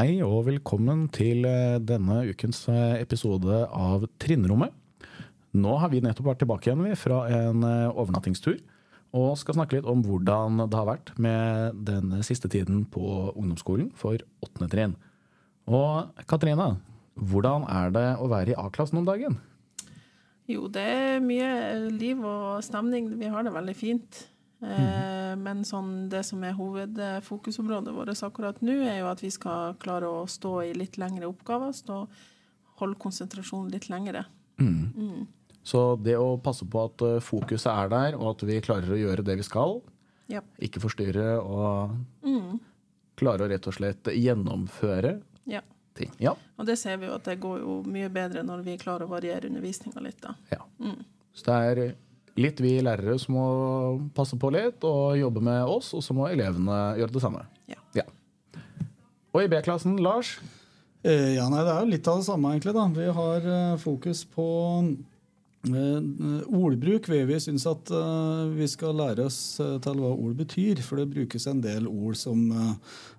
Hei og velkommen til eh, denne ukens eh, episode av Trinnrommet. Nå har vi nettopp vært tilbake igjen fra en eh, overnattingstur og skal snakke litt om hvordan det har vært med den siste tiden på ungdomsskolen for åttende trinn. Og Katrine, hvordan er det å være i A-klassen om dagen? Jo, det er mye liv og stemning. Vi har det veldig fint. Eh, men sånn, det som er hovedfokusområdet vårt akkurat nå, er jo at vi skal klare å stå i litt lengre oppgaver. Stå, holde konsentrasjonen litt lengre. Mm. Så det å passe på at eh, fokuset er der, og at vi klarer å gjøre det vi skal, yep. ikke forstyrre og Mm. klare å rett og slett gjennomføre ja. ting. Ja. Og det ser vi jo at det går jo mye bedre når vi klarer å variere undervisninga litt, da. ja. Mm. Så det er litt vi lærere som må passe på litt og jobbe med oss, og så må elevene gjøre det samme. Ja. Og i B-klassen, Lars? Eh, Ja, nei, Det er jo litt av det samme, egentlig. da. Vi har eh, fokus på eh, ordbruk. Vi, vi syns at vi skal lære oss til hva ord betyr, for det brukes en del ord som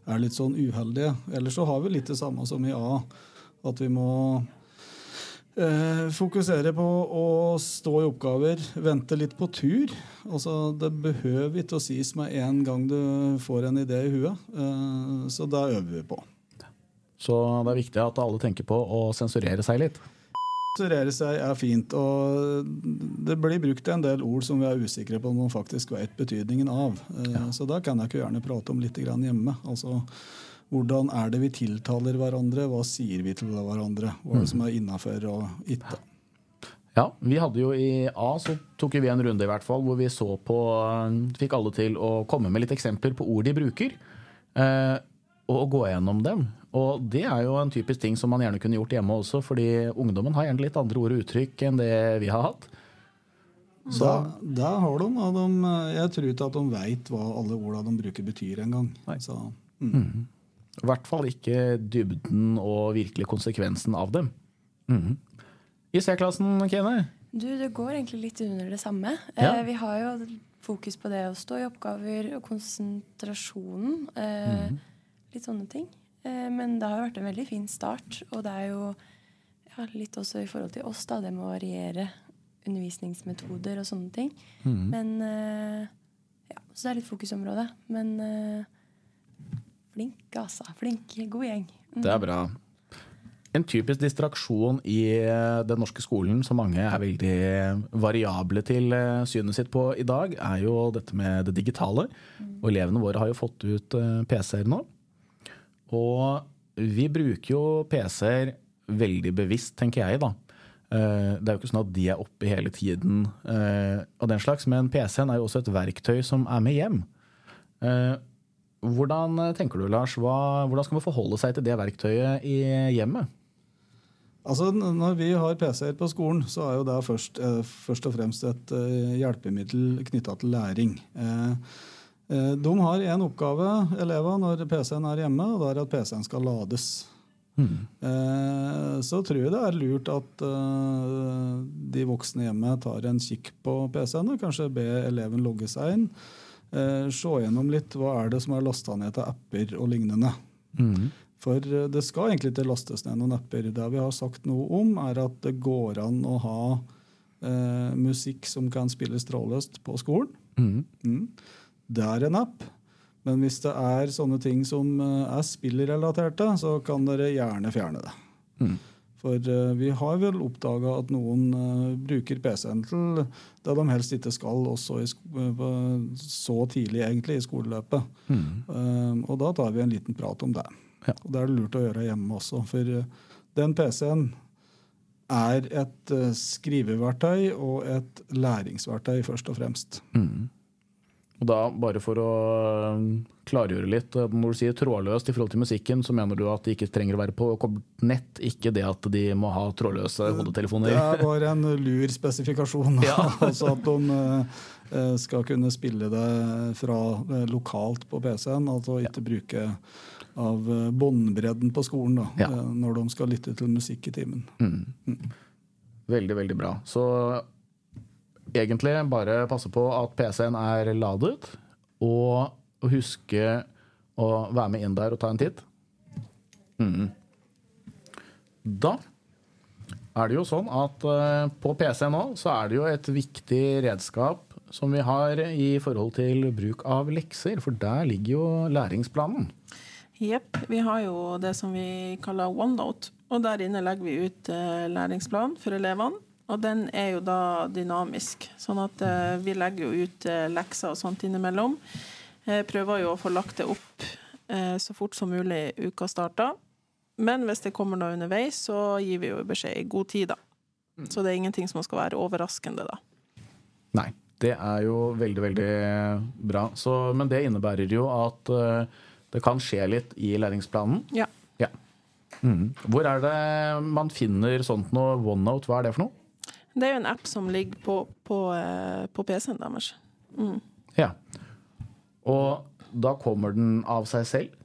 er litt sånn uheldige. Ellers så har vi litt det samme som i A, at vi må fokusere på å stå i oppgaver, vente litt på tur. Altså, Det behøver ikke å sies med en gang du får en idé i huet, eh, så da øver vi på. Så det er viktig at alle tenker på å sensurere seg litt. Sensurere seg er fint, og det blir brukt en del ord som vi er usikre på om man faktisk vet betydningen av. Ja. Så da kan jeg ikke gjerne prate om litt hjemme. Altså, hvordan er det vi tiltaler hverandre? Hva sier vi til hverandre? Hva er det som er innafor og ikke? Ja, vi hadde jo I A så tok vi en runde i hvert fall, hvor vi så på Fikk alle til å komme med litt eksempler på ord de bruker. Eh, og gå gjennom dem. Og det er jo en typisk ting som man gjerne kunne gjort hjemme også, fordi ungdommen har gjerne litt andre ord og uttrykk enn det vi har hatt. Så da har de, og de, jeg tror ikke at de veit hva alle orda de bruker, betyr engang. Mm. mm. I hvert fall ikke dybden og virkelig konsekvensen av dem. Mhm. I C-klassen, Kene? Du, det går egentlig litt under det samme. Ja. Eh, vi har jo fokus på det å stå i oppgaver og konsentrasjonen. Eh, Mhm. Litt sånne ting. Eh, men det har jo vært en veldig fin start. Og det er jo ja, litt også i forhold til oss, da, det med å variere undervisningsmetoder og sånne ting. Mhm. Men eh, ja, Så det er litt fokusområde. Men eh, flink, altså. Flink. God gjeng. Mm. Det er bra. En typisk distraksjon i eh, den norske skolen som mange er veldig variable til eh, synet sitt på i dag, er jo dette med det digitale. Og elevene våre har jo fått ut eh, PC-er nå. Og vi bruker jo PC-er veldig bevisst, tenker jeg, da. Det er jo ikke sånn at de er oppe hele tiden og den slags, men PC-en er jo også et verktøy som er med hjem. Eh, Hvordan tenker du, Lars? Hva, hvordan skal man forholde seg til det verktøyet i hjemmet? Altså, Når vi har PC-er på skolen, så er jo det først, eh, først og fremst et eh, hjelpemiddel knytta til læring. Eh, eh, de har én oppgave, elevene, når PC-en er hjemme, og det er at PC-en skal lades. Mm. så tror jeg det er lurt at eh, de voksne hjemme tar en kikk på PC-en og kanskje be eleven logge seg inn. Eh, se gjennom litt hva er det som er lasta ned til apper og lignende. For eh, det skal egentlig ikke lastes ned noen apper. Det vi har sagt noe om, er at det går an å ha eh, musikk som kan spilles trådløst på skolen. Mm. Det er en app. Men hvis det er sånne ting som eh, er spillrelaterte, så kan dere gjerne fjerne det. For eh, vi har vel oppdaga at noen eh, bruker PC-en til det de helst ikke skal, også eh, så tidlig egentlig i skoleløpet. Mm. og da tar vi en liten prat om det. Ja. Og det er det lurt å gjøre hjemme også, for den PC-en er et skriveverktøy og et læringsverktøy, først og fremst. Og da, bare for å um, klargjøre litt, uh, når du sier trådløst i forhold til musikken, så mener du at de ikke trenger å være på nett, ikke det at de må ha trådløse hodetelefoner? Det er bare en lur spesifikasjon. altså at de eh, skal kunne spille det fra eh, lokalt på PC-en, altså ikke bruke av eh, båndbredden på skolen da, Ja. eh, når de skal lytte til musikk i timen. Veldig, veldig bra. Så egentlig bare passe på at PC-en er ladet, og huske å være med inn der og ta en titt. Da er det jo sånn at eh, på PC nå så er det jo et viktig redskap som vi har i forhold til bruk av lekser, for der ligger jo læringsplanen. Jepp. Vi har jo det som vi kaller OneNote, og der inne legger vi ut eh, læringsplan for elevene. Og den er jo da dynamisk, sånn at eh, vi legger jo ut eh, lekser og sånt innimellom. Eh, prøver jo å få lagt det opp eh, så fort som mulig uka starter. Men hvis det kommer noe underveis, så gir vi jo beskjed i god tid, da. Så det er ingenting som skal være overraskende, da. Nei, det er jo veldig, veldig bra. Så, men det innebærer jo at det kan skje litt i læringsplanen. Ja. Ja. Mm. Hvor er det man finner sånt noe OneNote? Hva er det for noe? Det er jo en app som ligger på, på, eh, på PC-en deres. Mm. Ja. Og da kommer den av seg selv.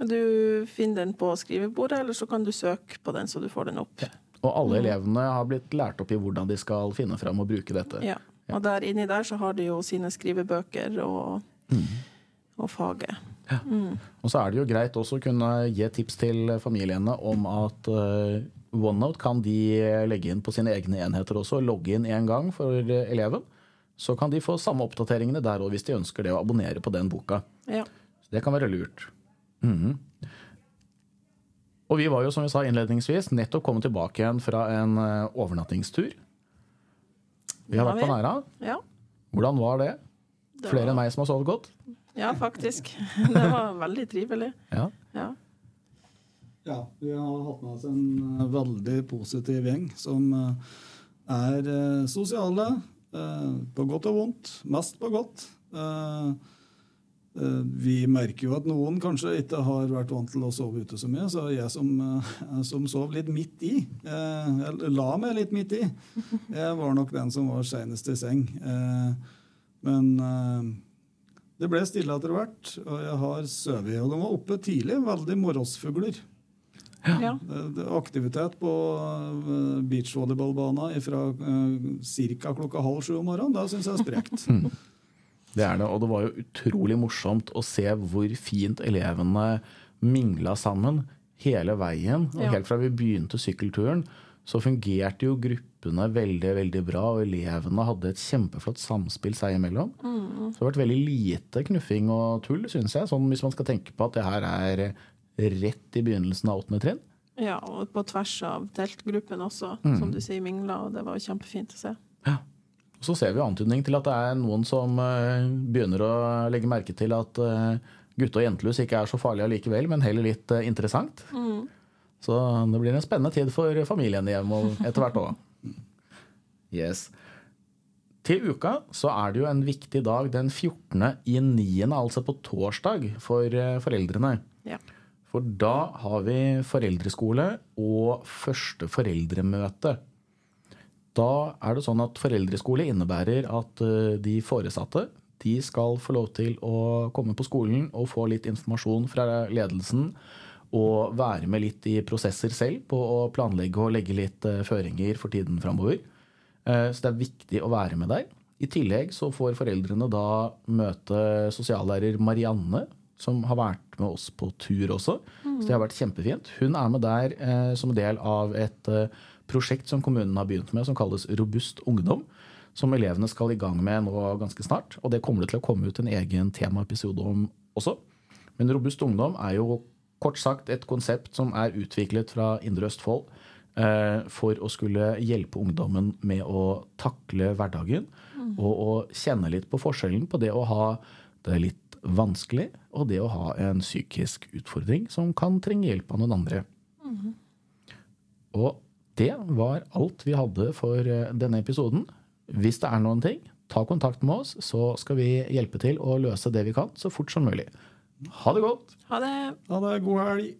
Du finner den på skrivebordet, eller så kan du søke på den, så du får den opp. Og alle elevene har blitt lært opp i hvordan de skal finne fram og bruke dette. Ja. Og der inni der så har de jo sine skrivebøker og, og faget. Og så er det jo greit også å kunne gi tips til familiene om at eh, OneNote kan de legge inn på sine egne enheter også. Logge inn én gang for eh, eleven. Så kan de få samme oppdateringene der òg hvis de ønsker det å abonnere på den boka. Ja. Så det kan være lurt. Mhm. Og vi var jo, som vi sa innledningsvis, nettopp kommet tilbake igjen fra en eh, overnattingstur. Vi har vært på. Næra. Ja. Hvordan var det? Det Flere enn meg som har sovet godt? ja, faktisk. Det var veldig trivelig. Ja. Ja. Ja, vi har hatt med oss en eh, veldig positiv gjeng som eh, er eh, sosiale, på godt og vondt. Mest på godt. Vi merker jo at noen kanskje ikke har vært vant til å sove ute så mye, så jeg som, som sov litt midt i, eller la meg litt midt i, jeg var nok den som var seinest i seng. Men det ble stille etter hvert, og jeg har sovet. Og de var oppe tidlig, veldig morgensfugler. Ja. Aktivitet på eh, beachvolleyballbanen fra ca. klokka halv sju om morgenen. Det syns jeg er sprekt. Det er det, og det var jo utrolig morsomt å se hvor fint elevene mingla sammen hele veien. Og helt fra vi begynte sykkelturen, så fungerte jo gruppene veldig veldig bra, og elevene hadde et kjempeflott samspill seg imellom. Så det har vært veldig lite knuffing og tull, syns jeg, sånn hvis man skal tenke på at det her er rett i begynnelsen av åttende trinn. ja, og på tvers av teltgruppen også, som du sier, mingla, og det var kjempefint å se. Ja. Og så ser vi antydning til at det er noen som eh, begynner å legge merke til at eh, gutte- og jentelus ikke er så farlig allikevel, men heller litt interessant. interessant. Så det blir en spennende tid for familien hjemme etter hvert òg. Yes. Til uka så er det jo en viktig dag den 14. i 9., altså på torsdag, for eh, foreldrene. Ja. For da har vi foreldreskole og første foreldremøte. Da er det sånn at foreldreskole innebærer at eh, de foresatte de skal få lov til å komme på skolen og få litt informasjon fra ledelsen. Og være med litt i prosesser selv på å planlegge og legge litt eh, føringer for tiden framover. Eh, Så det er viktig å være med der. I tillegg så får foreldrene da møte sosiallærer Marianne, som har vært med oss på tur også. Så det har vært kjempefint. Hun er med der eh, som del av et eh, prosjekt som kommunen har begynt med, som kalles Robust ungdom. Som elevene skal i gang med nå ganske snart. Og det kommer det til å komme ut en egen temaepisode om også. Men Robust ungdom er jo kort sagt et konsept som er utviklet fra Indre Østfold eh, for å skulle hjelpe ungdommen med å takle hverdagen. Og å kjenne litt på forskjellen på det å ha det litt vanskelig og det å ha en psykisk utfordring som kan trenge hjelp av noen andre. Og det var alt vi hadde for eh, denne episoden. Hvis det er noen ting, ta kontakt med oss, så skal vi hjelpe til å løse det vi kan så fort som mulig. Ha det godt! Ha det. Ha det. God helg.